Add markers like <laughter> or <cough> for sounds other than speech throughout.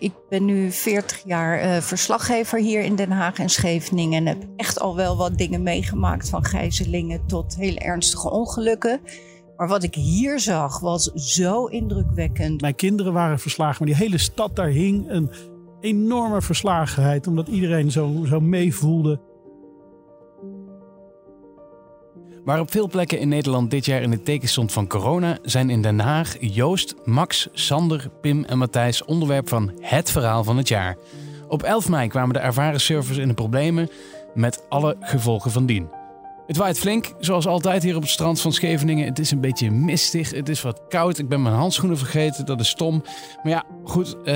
Ik ben nu 40 jaar uh, verslaggever hier in Den Haag en Scheveningen. En heb echt al wel wat dingen meegemaakt, van gijzelingen tot hele ernstige ongelukken. Maar wat ik hier zag was zo indrukwekkend. Mijn kinderen waren verslagen, maar die hele stad daar hing een enorme verslagenheid. Omdat iedereen zo, zo meevoelde. Waar op veel plekken in Nederland dit jaar in het teken stond van corona, zijn in Den Haag Joost, Max, Sander, Pim en Matthijs onderwerp van het verhaal van het jaar. Op 11 mei kwamen de ervaren surfers in de problemen met alle gevolgen van dien. Het waait flink, zoals altijd hier op het strand van Scheveningen. Het is een beetje mistig, het is wat koud. Ik ben mijn handschoenen vergeten, dat is stom. Maar ja, goed, uh,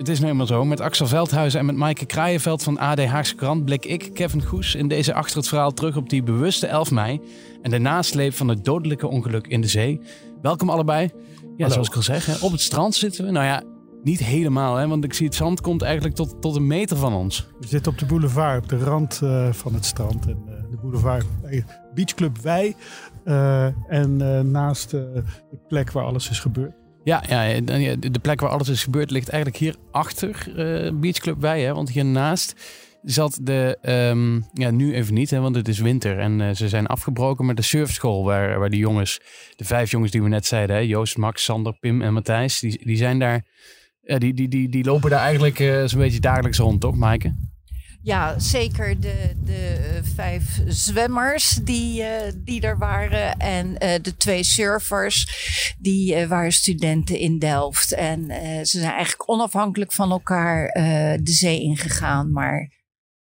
het is nu eenmaal zo. Met Axel Veldhuizen en met Maaike Kraaienveld van AD Haagse Krant blik ik, Kevin Goes, in deze achter het verhaal terug op die bewuste 11 mei en de nasleep van het dodelijke ongeluk in de zee. Welkom allebei. Ja, zoals ik al zeg, op het strand zitten we. Nou ja, niet helemaal, hè, want ik zie het zand komt eigenlijk tot, tot een meter van ons. We zitten op de boulevard, op de rand uh, van het strand. En uh, de boulevard, Beachclub Wij. Uh, en naast de plek waar alles is gebeurd. Ja, ja, de plek waar alles is gebeurd ligt eigenlijk hier achter uh, Beach Club Wij. Hè? Want hiernaast zat de, um, ja nu even niet, hè, want het is winter en uh, ze zijn afgebroken. Maar de surfschool waar, waar die jongens, de vijf jongens die we net zeiden, hè, Joost, Max, Sander, Pim en Matthijs, die, die zijn daar, ja, die, die, die, die lopen daar eigenlijk uh, zo'n beetje dagelijks rond, toch Maaike? Ja, zeker de, de vijf zwemmers die, uh, die er waren. En uh, de twee surfers, die waren studenten in Delft. En ze zijn eigenlijk onafhankelijk van elkaar de zee ingegaan. Maar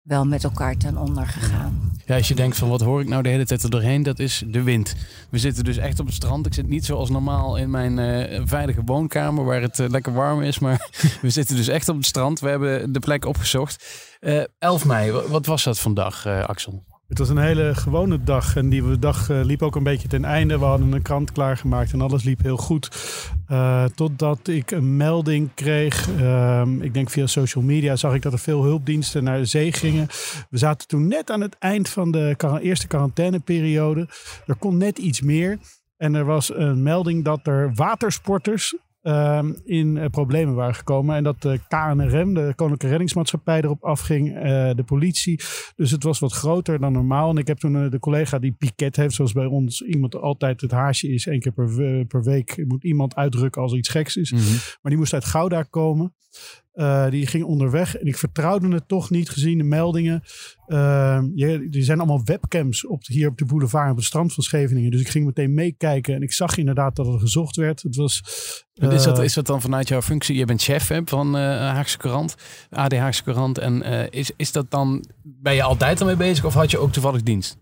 wel met elkaar ten onder gegaan. Ja, als je denkt van wat hoor ik nou de hele tijd er doorheen, dat is de wind. We zitten dus echt op het strand. Ik zit niet zoals normaal in mijn uh, veilige woonkamer waar het uh, lekker warm is, maar <laughs> we zitten dus echt op het strand. We hebben de plek opgezocht. Uh, 11 mei, wat was dat vandaag, Axel? Het was een hele gewone dag en die dag uh, liep ook een beetje ten einde. We hadden een krant klaargemaakt en alles liep heel goed. Uh, totdat ik een melding kreeg, uh, ik denk via social media, zag ik dat er veel hulpdiensten naar de zee gingen. We zaten toen net aan het eind van de eerste quarantaineperiode. Er kon net iets meer. En er was een melding dat er watersporters Ehm, in uh, problemen waren gekomen. En dat de KNRM, de Koninklijke Reddingsmaatschappij, erop afging. Uh, de politie. Dus het was wat groter dan normaal. En ik heb toen uh, de collega die piket heeft, zoals bij ons iemand altijd het haasje is. één keer per, per week moet iemand uitdrukken als er iets geks is. Mm -hmm. Maar die moest uit Gouda komen. Uh, die ging onderweg en ik vertrouwde het toch niet gezien de meldingen. Uh, je, er zijn allemaal webcams op, hier op de boulevard op het strand van Scheveningen. Dus ik ging meteen meekijken en ik zag inderdaad dat er gezocht werd. Het was, uh, is, dat, is dat dan vanuit jouw functie? Je bent chef hè, van Haagse Courant, AD Haagse Courant. En is, is dat dan, ben je altijd ermee bezig of had je ook toevallig dienst?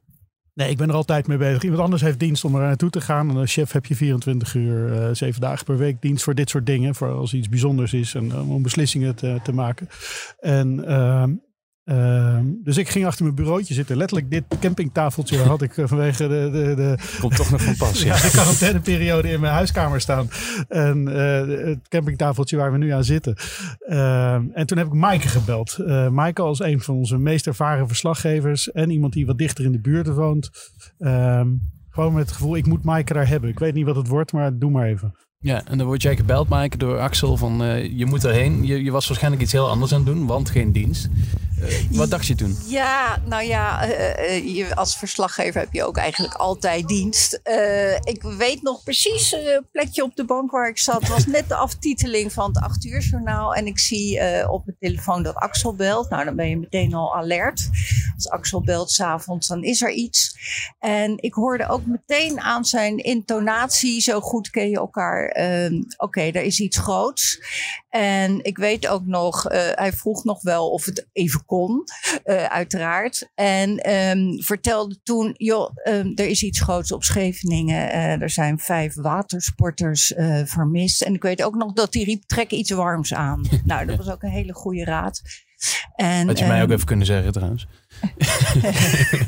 Nee, ik ben er altijd mee bezig. Iemand anders heeft dienst om er naartoe te gaan. En als chef heb je 24 uur, uh, 7 dagen per week dienst voor dit soort dingen. Voor als iets bijzonders is en om beslissingen te, te maken. En uh, uh, dus ik ging achter mijn bureautje zitten. Letterlijk dit campingtafeltje had ik eh, vanwege de... de, de Komt toch nog van pas. <laughs> ja, de quarantaineperiode in mijn huiskamer staan. En uh, het campingtafeltje waar we nu aan zitten. Uh, en toen heb ik Maaike gebeld. Uh, Maaike als een van onze meest ervaren verslaggevers. En iemand die wat dichter in de buurt woont. Ehm, gewoon met het gevoel, ik moet Maaike daar hebben. Ik weet niet wat het wordt, maar doe maar even. Ja, en dan word jij gebeld, Maaike, door Axel van je moet erheen. Je, je was waarschijnlijk iets heel anders aan het doen, want geen dienst. Uh, wat dacht je toen? Ja, nou ja, uh, je, als verslaggever heb je ook eigenlijk altijd dienst. ik weet nog precies het plekje op de bank waar ik zat. Was net de aftiteling van het 8 uur journaal. En ik zie op mijn telefoon dat Axel belt. Nou, dan ben je meteen al alert. Als Axel belt s'avonds, dan is er iets. En ik hoorde ook meteen aan zijn intonatie, zo goed ken je elkaar. ehm, Oké, er is iets groots. En ik weet ook nog, eh, hij vroeg nog wel of het even kon, eh, uiteraard. En ehm, vertelde toen, joh, ehm, er is iets groots op Scheveningen. Eh, er zijn vijf watersporters eh, vermist. En ik weet ook nog dat hij riep, trek iets warms aan. <laughs> nou, dat was ook een hele goede raad. En, Had je mij ook ehm, even kunnen zeggen trouwens.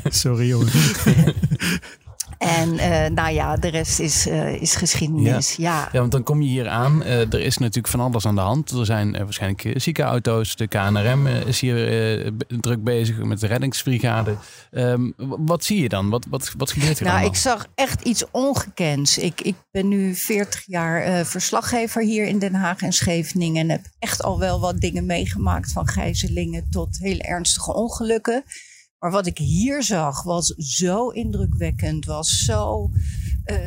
<laughs> Sorry jongen. <laughs> En eh, nou ja, de rest is, eh, is geschiedenis. Ja. Ja, want dan kom je hier aan. Eh, er is natuurlijk van alles aan de hand. Er zijn waarschijnlijk ziekenauto's. De KNRM is hier druk bezig met de reddingsbrigade. Ehm, wat zie je dan? Wat, wat, wat gebeurt hier Nou, allemaal? ik zag echt iets ongekends. Ik, ik ben nu 40 jaar verslaggever hier in Den Haag en Scheveningen. En heb echt al wel wat dingen meegemaakt. Van gijzelingen tot heel ernstige ongelukken. Maar wat ik hier zag was zo indrukwekkend. Was zo eh,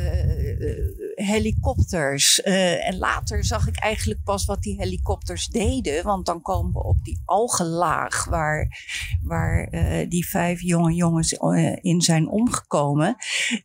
helikopters. Eh, en later zag ik eigenlijk pas wat die helikopters deden. Want dan komen we op die algenlaag waar, waar eh, die vijf jonge jongens eh, in zijn omgekomen.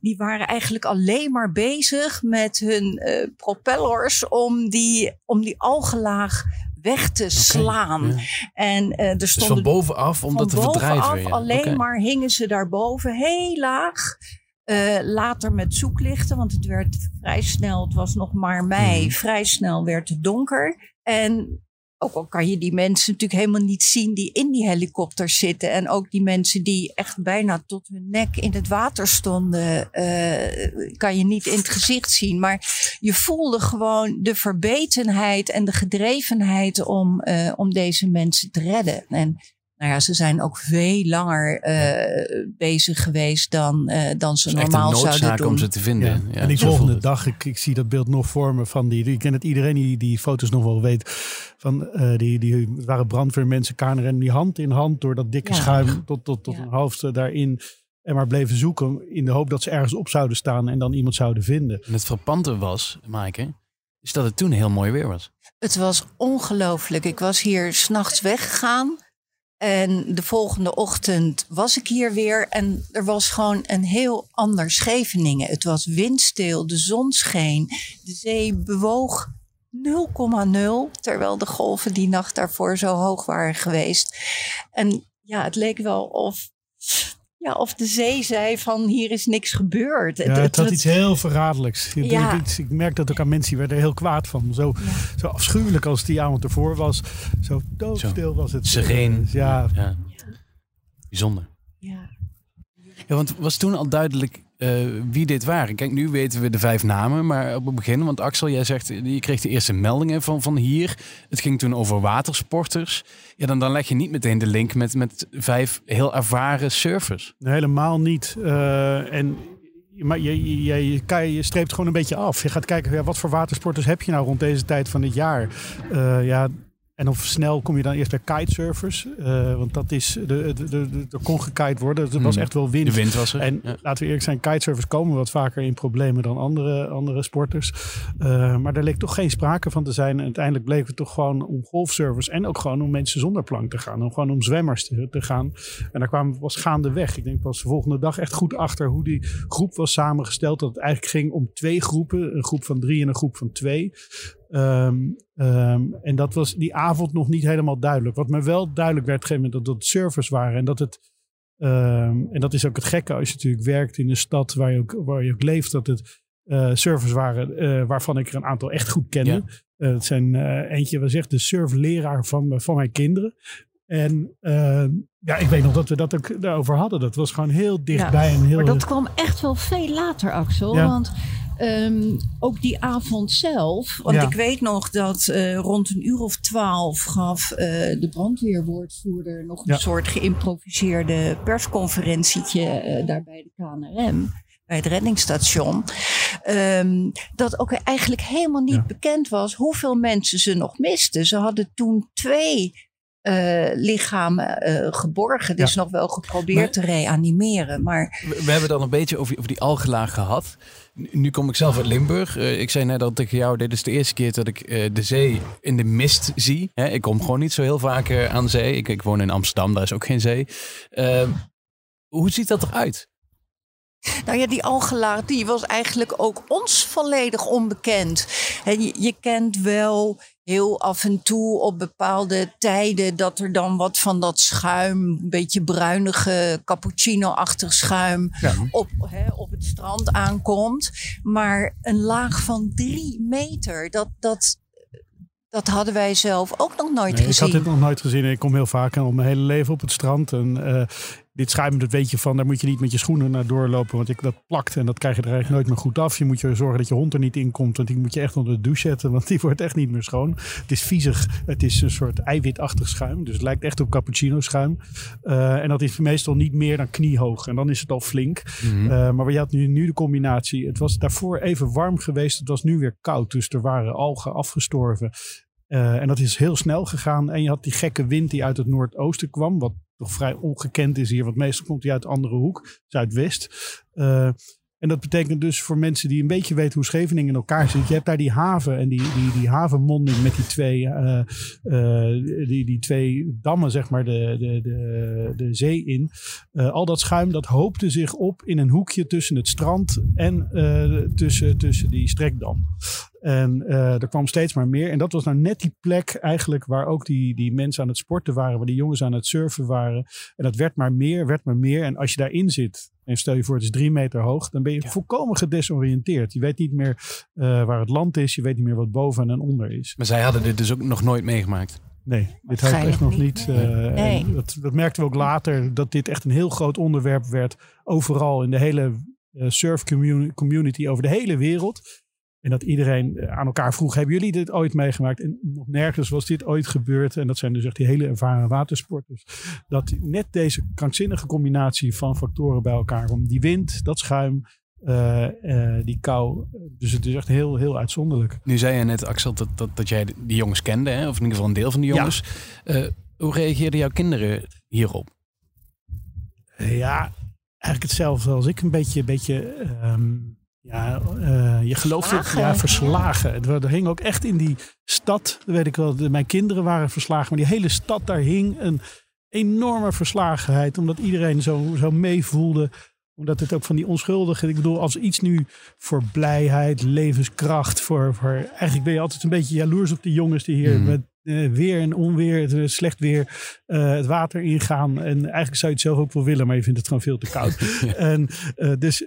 Die waren eigenlijk alleen maar bezig met hun eh, propellers om die, om die algenlaag weg te slaan. ja. En eh, er dus stonden van bovenaf om dat te van ja. alleen maar hingen ze daarboven heel laag. Eh, later met zoeklichten, want het werd vrij snel, het was nog maar mei, Mhm. vrij snel werd het donker. En ook al kan je die mensen natuurlijk helemaal niet zien die in die helikopters zitten. En ook die mensen die echt bijna tot hun nek in het water stonden, eh, kan je niet in het gezicht zien. Maar je voelde gewoon de verbetenheid en de gedrevenheid om, eh, om deze mensen te redden. En nou ja, ze zijn ook veel langer eh, bezig geweest dan, eh, dan ze normaal zouden doen. om ze te vinden. Ja. Ja, en die volgende dag, ik, ik zie dat beeld nog voor me van die. Ik ken het iedereen die die foto's nog wel weet. Van eh, die, die het waren brandweermensen, KNRM, die hand in hand door dat dikke Ja. schuim tot, tot, tot Ja. hun hoofd daarin. En maar bleven zoeken in de hoop dat ze ergens op zouden staan en dan iemand zouden vinden. En het frappante was, Maaike, is dat het toen heel mooi weer was. Het was ongelooflijk. Ik was hier s'nachts weggegaan. En de volgende ochtend was ik hier weer. En er was gewoon een heel ander Scheveningen. Het was windstil, de zon scheen. De zee bewoog 0,0. Terwijl de golven die nacht daarvoor zo hoog waren geweest. En ja, het leek wel of, ja, of de zee zei van hier is niks gebeurd. Ja, het had iets heel verraderlijks. Ik, Ja. ik, ik merk dat ook aan mensen die werden er heel kwaad van. Zo, zo afschuwelijk als die avond ervoor was. Zo doodstil was het. Sereen. Dus ja, ja. Bijzonder. Ja. Ja, want was toen al duidelijk eh, wie dit waren? Kijk, nu weten we de vijf namen, maar op het begin, want Axel, jij zegt, je kreeg de eerste meldingen van, van hier. Het ging toen over watersporters. Ja, dan, dan leg je niet meteen de link met, met vijf heel ervaren surfers. Helemaal niet. Eh, en, maar je, je, je, streept gewoon een beetje af. Je gaat kijken, ja, wat voor watersporters heb je nou rond deze tijd van het jaar? Eh, ja, en of snel kom je dan eerst bij kitesurfers. Eh, want dat is, de, de, de, er kon gekite worden. Het was Hmm. echt wel wind. De wind was er. En ja. laten we eerlijk zijn, kitesurfers komen wat vaker in problemen dan andere, andere sporters. Eh, maar daar leek toch geen sprake van te zijn. En uiteindelijk bleek het toch gewoon om golfsurfers en ook gewoon om mensen zonder plank te gaan. Om gewoon om zwemmers te, te gaan. En daar kwamen we pas gaandeweg. Ik denk pas de volgende dag echt goed achter hoe die groep was samengesteld. Dat het eigenlijk ging om twee groepen. Een groep van drie en een groep van twee. Ehm, ehm, en dat was die avond nog niet helemaal duidelijk. Wat me wel duidelijk werd, op een gegeven moment, dat het surfers waren. En dat het Ehm, en dat is ook het gekke als je natuurlijk werkt in een stad waar je ook, waar je ook leeft, dat het eh surfers waren eh, waarvan ik er een aantal echt goed kende. Eh, het zijn eh, eentje, we zegt de surfleraar van, van mijn kinderen. En ehm, ja, ik weet nog dat we dat ook daarover hadden. Dat was gewoon heel dichtbij. en heel, Maar dat kwam echt wel veel later, Axel. Ja. Want ehm, ook die avond zelf. Want Ja. ik weet nog dat eh, rond een uur of twaalf gaf eh, de brandweerwoordvoerder nog een Ja. soort geïmproviseerde persconferentietje eh, daar bij de KNRM. Bij het reddingsstation. Ehm, dat ook eigenlijk helemaal niet Ja. bekend was hoeveel mensen ze nog misten. Ze hadden toen twee eh, lichamen eh, geborgen. Het is nog wel geprobeerd Maar- te reanimeren. Maar We, we hebben dan een beetje over, over die algelaag gehad. Nu, kom ik zelf uit Limburg. Eh, ik zei net al tegen jou, dit is de eerste keer dat ik de zee in de mist zie. Hè, ik kom gewoon niet zo heel vaak aan zee. Ik, ik woon in Amsterdam, daar is ook geen zee. Hoe ziet dat eruit? Nou ja, die algelaag die was eigenlijk ook ons volledig onbekend. En je, je kent wel heel af en toe op bepaalde tijden dat er dan wat van dat schuim, een beetje bruinige cappuccino-achtig schuim op, hè, op het strand aankomt. Maar een laag van drie meter, dat, dat, dat hadden wij zelf ook nog nooit Nee, ik gezien. had dit nog nooit gezien. Ik kom heel vaak al mijn hele leven op het strand. En eh, dit schuim, dat weet je van, daar moet je niet met je schoenen naar doorlopen. Want ik, dat plakt en dat krijg je er eigenlijk nooit meer goed af. Je moet je zorgen dat je hond er niet in komt. Want die moet je echt onder de douche zetten. Want die <laughs> wordt echt niet meer schoon. Het is viezig. Het is een soort eiwitachtig schuim. Dus het lijkt echt op cappuccino schuim. Eh, en dat is meestal niet meer dan kniehoog. En dan is het al flink. Eh, maar je had nu, nu de combinatie. Het was daarvoor even warm geweest. Het was nu weer koud. Dus er waren algen afgestorven. Eh, en dat is heel snel gegaan. En je had die gekke wind die uit het noordoosten kwam. Wat toch vrij ongekend is hier. Want meestal komt die uit de andere hoek. Zuidwest. Eh, en dat betekent dus voor mensen die een beetje weten hoe Scheveningen in elkaar zit. Je hebt daar die haven en die, die, die havenmonding met die twee, eh, eh, die, die twee dammen, zeg maar, de, de, de, de zee in. Eh, al dat schuim dat hoopte zich op in een hoekje tussen het strand en tussen, tussen die strekdam. En eh, er kwam steeds maar meer. En dat was nou net die plek eigenlijk waar ook die, die mensen aan het sporten waren. Waar die jongens aan het surfen waren. En dat werd maar meer, werd maar meer. En als je daarin zit, en stel je voor het is drie meter hoog. Dan ben je volkomen gedesoriënteerd. Je weet niet meer eh, waar het land is. Je weet niet meer wat boven en onder is. Maar zij hadden dit dus ook nog nooit meegemaakt. Nee, dit had ik echt nog niet. Eh, nee. en dat, dat merkten we ook later. Dat dit echt een heel groot onderwerp werd. Overal in de hele eh, surf communi- community over de hele wereld. En dat iedereen eh, aan elkaar vroeg, hebben jullie dit ooit meegemaakt? En nog nergens was dit ooit gebeurd. En dat zijn dus echt die hele ervaren watersporters. Dat net deze krankzinnige combinatie van factoren bij elkaar komt. Die wind, dat schuim, eh, eh, die kou. Dus het is echt heel, heel uitzonderlijk. Nu zei je net, Axel, dat, dat, dat jij die jongens kende. Hè? Of in ieder geval een deel van die jongens. Hoe reageerden jouw kinderen hierop? Ja, eigenlijk hetzelfde als ik. Een beetje, beetje ehm, ja, eh, je gelooft het, Verslagen. ja, verslagen. Het, er hing ook echt in die stad, weet ik wel, mijn kinderen waren verslagen. Maar die hele stad, daar hing een enorme verslagenheid. Omdat iedereen zo, zo meevoelde. Omdat het ook van die onschuldige. Ik bedoel, als iets nu voor blijheid, levenskracht. Voor, voor, eigenlijk ben je altijd een beetje jaloers op die jongens die hier Mhm. met eh, weer en onweer, het, eh, slecht weer, eh, het water ingaan. En eigenlijk zou je het zelf ook wel willen, maar je vindt het gewoon veel te koud. <laughs> En dus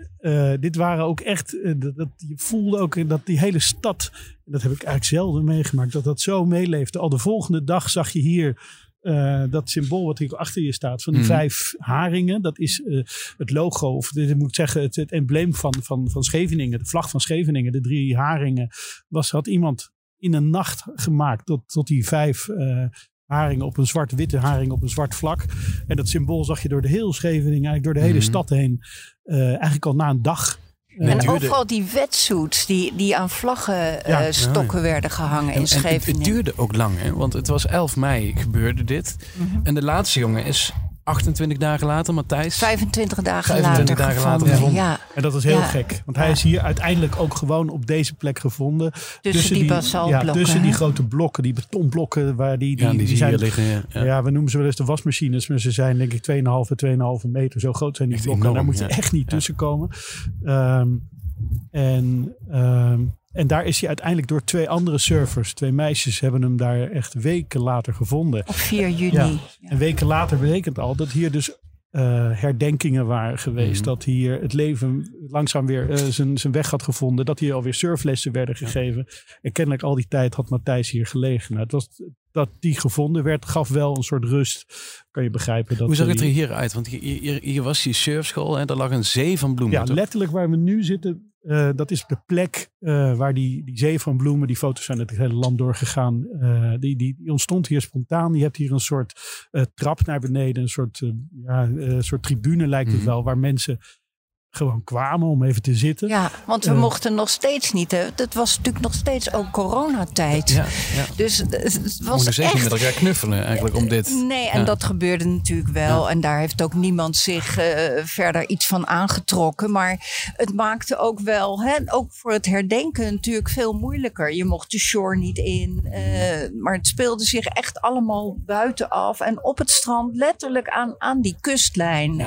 dit waren ook echt, dat, dat, je voelde ook dat die hele stad, dat heb ik eigenlijk zelden meegemaakt, dat dat zo meeleefde. Al de volgende dag zag je hier eh, dat symbool wat hier achter je staat, van die Mhm. vijf haringen. Dat is eh, het logo, of dit moet ik zeggen, het, het embleem van, van, van Scheveningen, de vlag van Scheveningen, de drie haringen. Was, had iemand in een nacht gemaakt tot, tot die vijf eh, haringen op een zwart-witte haring op een zwart vlak. En dat symbool zag je door de hele Scheveningen, eigenlijk door de hele Mhm. stad heen. eigenlijk al na een dag. En duurde- overal die wetsuits die, die aan vlaggenstokken Ja. stokken werden gehangen En, in en het, het Scheveningen. duurde ook lang, hè? want het was 11 mei gebeurde dit. Mhm. En de laatste jongen is 28 dagen later, Matthijs. 25 dagen 25 later dagen later gevonden. Ja, En dat is heel Ja. gek. Want hij Ja. is hier uiteindelijk ook gewoon op deze plek gevonden. tussen die basaltblokken. Ja, tussen die grote blokken, die betonblokken. Waar die, die, ja, die, die zie je zijn, hier liggen. Ja. ja. Ja. we noemen ze wel eens de wasmachines. Maar ze zijn denk ik 2,5, 2,5 meter. Zo groot zijn die Echt blokken. enorm, Daar moet je ja. echt niet Ja. tussen komen. Ehm, en, ehm, en daar is hij uiteindelijk door twee andere surfers. Twee meisjes hebben hem daar echt weken later gevonden. Op 4 juni. Ja. Ja. En weken later betekent al dat hier dus eh, herdenkingen waren geweest. Mhm. Dat hier het leven langzaam weer eh, zijn zijn weg had gevonden. Dat hier alweer surflessen werden gegeven. En kennelijk al die tijd had Matthijs hier gelegen. Nou, het was, dat die gevonden werd, gaf wel een soort rust. Kan je begrijpen. Dat Hoe zag het er hier uit? Want hier, hier, hier was die surfschool en daar lag een zee van bloemen. Ja, toch? letterlijk waar we nu zitten. Eh, dat is de plek eh, waar die, die zee van bloemen, die foto's zijn het hele land doorgegaan. eh, die, die, die ontstond hier spontaan. Je hebt hier een soort trap naar beneden, een soort, ja, soort tribune lijkt het Mhm. wel, waar mensen gewoon kwamen om even te zitten. Ja, want we Eh. mochten nog steeds niet. Hè. Het was natuurlijk nog steeds ook coronatijd. Ja, ja. Dus het het We was echt... met elkaar knuffelen eigenlijk om dit. Nee, en Ja. dat gebeurde natuurlijk wel. En daar heeft ook niemand zich eh, verder iets van aangetrokken. Maar het maakte ook wel, hè, ook voor het herdenken natuurlijk veel moeilijker. Je mocht de shore niet in. eh, maar het speelde zich echt allemaal buitenaf. En op het strand, letterlijk aan, aan die kustlijn.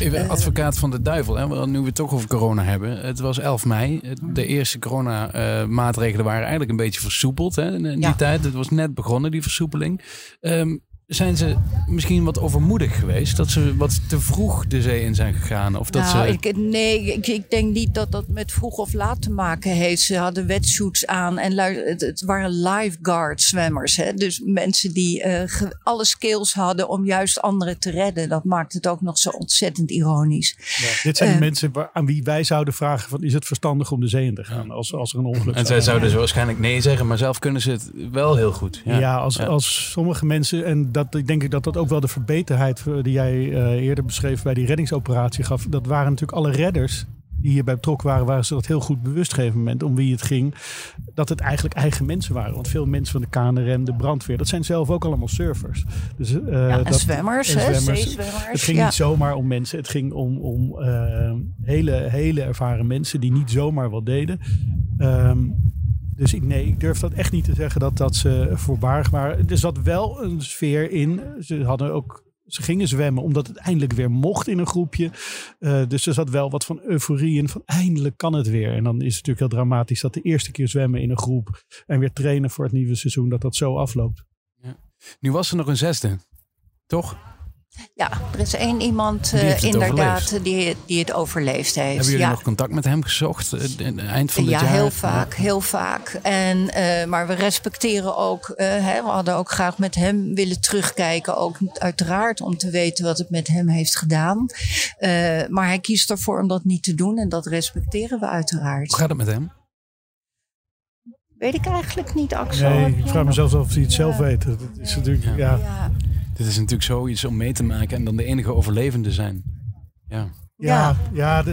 Eh, Even advocaat van de duivel, hè? want nu we het toch over corona hebben. Het was 11 mei. De eerste corona-maatregelen waren eigenlijk een beetje versoepeld hè, in die Ja. tijd. Het was net begonnen, die versoepeling. Ehm, zijn ze misschien wat overmoedig geweest? Dat ze wat te vroeg de zee in zijn gegaan? Of dat nou, ze... ik, nee, ik, ik denk niet dat dat met vroeg of laat te maken heeft. Ze hadden wetsuits aan en het, het waren lifeguard zwemmers. Hè? Dus mensen die eh, alle skills hadden om juist anderen te redden. Dat maakt het ook nog zo ontzettend ironisch. Dit zijn de Eh. mensen waar- aan wie wij zouden vragen: van, is het verstandig om de zee in te gaan als, als er een ongeluk En zou zij zouden ze waarschijnlijk nee zeggen, maar zelf kunnen ze het wel heel goed. Ja, Ja, als, Ja. als sommige mensen, en dat, ik denk ik dat dat ook wel de verbeterheid eh, die jij eh, eerder beschreef bij die reddingsoperatie gaf. Dat waren natuurlijk alle redders die hierbij betrokken waren, waren ze dat heel goed bewust op een gegeven moment om wie het ging. Dat het eigenlijk eigen mensen waren. Want veel mensen van de KNRM, de brandweer, dat zijn zelf ook allemaal surfers. Dus, eh, Ja, en dat- zwemmers, en zwemmers. zeezwemmers. Het ging ja. niet zomaar om mensen. Het ging om, om hele, hele ervaren mensen die niet zomaar wat deden. Ehm, dus ik, nee, ik durf dat echt niet te zeggen dat, dat ze voorbarig waren. Er zat wel een sfeer in. Ze hadden ook. Ze gingen zwemmen omdat het eindelijk weer mocht in een groepje. Eh, dus er zat wel wat van euforie in. Van eindelijk kan het weer. En dan is het natuurlijk heel dramatisch dat de eerste keer zwemmen in een groep. En weer trainen voor het nieuwe seizoen. Dat dat zo afloopt. Nu was er nog een zesde, toch? Ja, er is één iemand Die eh, inderdaad overleefd. die, die het overleefd heeft. Hebben jullie ja. nog contact met hem gezocht? eh, aan het eind van dit ja, jaar? heel vaak, heel vaak. En, eh, maar we respecteren ook, eh, hè, we hadden ook graag met hem willen terugkijken. Ook uiteraard om te weten wat het met hem heeft gedaan. Eh, maar hij kiest ervoor om dat niet te doen en dat respecteren we Hoe uiteraard. gaat het met hem? Weet ik eigenlijk niet, Axel. Nee, ik vraag me nog- zelfs af of hij het Ja. zelf weet. Dat is natuurlijk, Ja. ja. Dit is natuurlijk zoiets om mee te maken en dan de enige overlevende zijn. Ja. Ja, ja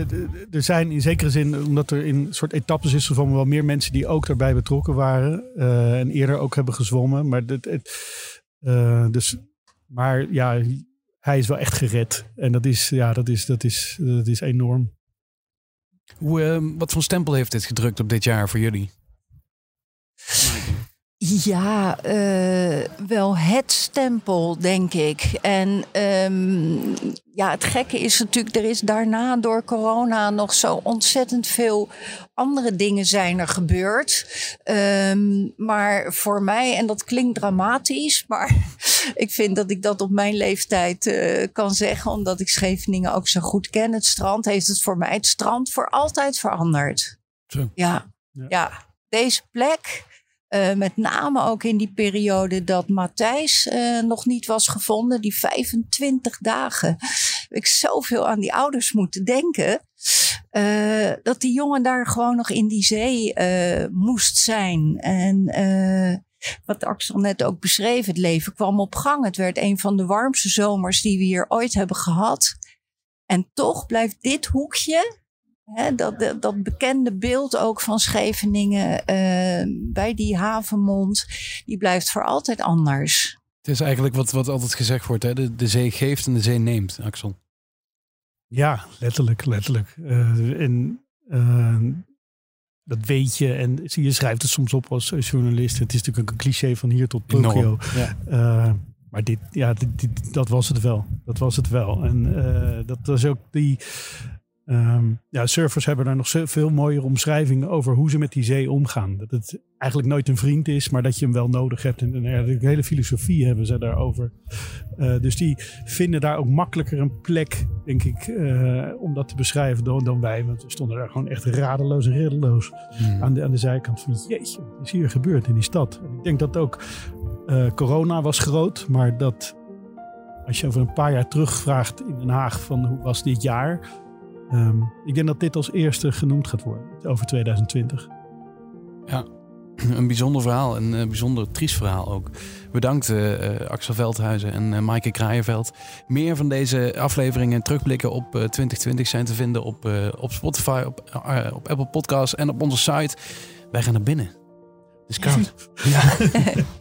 er zijn in zekere zin, omdat er in soort etappes is gevonden, wel meer mensen die ook daarbij betrokken waren. eh, en eerder ook hebben gezwommen. Maar, dit, het, eh, dus, maar ja, hij is wel echt gered. En dat is, ja, dat is, dat is, dat is enorm. Hoe, eh, wat voor stempel heeft dit gedrukt op dit jaar voor jullie? Ja, eh, wel het stempel, denk ik. En ehm, ja, het gekke is natuurlijk, er is daarna door corona nog zo ontzettend veel andere dingen zijn er gebeurd. Ehm, maar voor mij, en dat klinkt dramatisch, maar <laughs> ik vind dat ik dat op mijn leeftijd eh, kan zeggen, omdat ik Scheveningen ook zo goed ken. Het strand heeft het voor mij, het strand, voor altijd veranderd. Zo. Ja, Ja. ja. deze plek. Eh, met name ook in die periode dat Matthijs eh, nog niet was gevonden. Die 25 dagen. Ik zoveel aan die ouders moeten denken. eh, dat die jongen daar gewoon nog in die zee moest zijn. En wat Axel net ook beschreef, het leven kwam op gang. Het werd een van de warmste zomers die we hier ooit hebben gehad. En toch blijft dit hoekje Dat, dat, dat bekende beeld ook van Scheveningen eh, bij die havenmond, die blijft voor altijd anders. Het is eigenlijk wat, wat altijd gezegd wordt, hè? De, de zee geeft en de zee neemt, Axel. Ja, letterlijk, letterlijk. Eh, en eh, dat weet je. En je schrijft het soms op als journalist. Het is natuurlijk ook een cliché van hier tot Tokio. Ja. Eh, maar dit, ja, dit, dit- dat was het wel. Dat was het wel. En eh, dat was ook die. Ehm, ja, surfers hebben daar nog veel mooiere omschrijvingen over hoe ze met die zee omgaan. Dat het eigenlijk nooit een vriend is, maar dat je hem wel nodig hebt. En, en ja, de hele filosofie hebben ze daarover. Eh, dus die vinden daar ook makkelijker een plek, denk ik, eh, om dat te beschrijven dan, dan wij. Want we stonden daar gewoon echt radeloos en reddeloos Hmm. aan de, aan de zijkant van jeetje, wat is hier gebeurd in die stad? En ik denk dat ook eh, corona was groot, maar dat als je over een paar jaar terugvraagt in Den Haag van hoe was dit jaar? Ehm, ik denk dat dit als eerste genoemd gaat worden over 2020. <clears throat> een bijzonder verhaal. Een bijzonder triest verhaal ook. Bedankt uh, Axel Veldhuizen en uh, Maaike Kraaienveld. Meer van deze afleveringen en terugblikken op 2020 zijn te vinden op, op Spotify, op, op Apple Podcasts en op onze site. Wij gaan naar binnen. Het is koud. <laughs> ja. <laughs>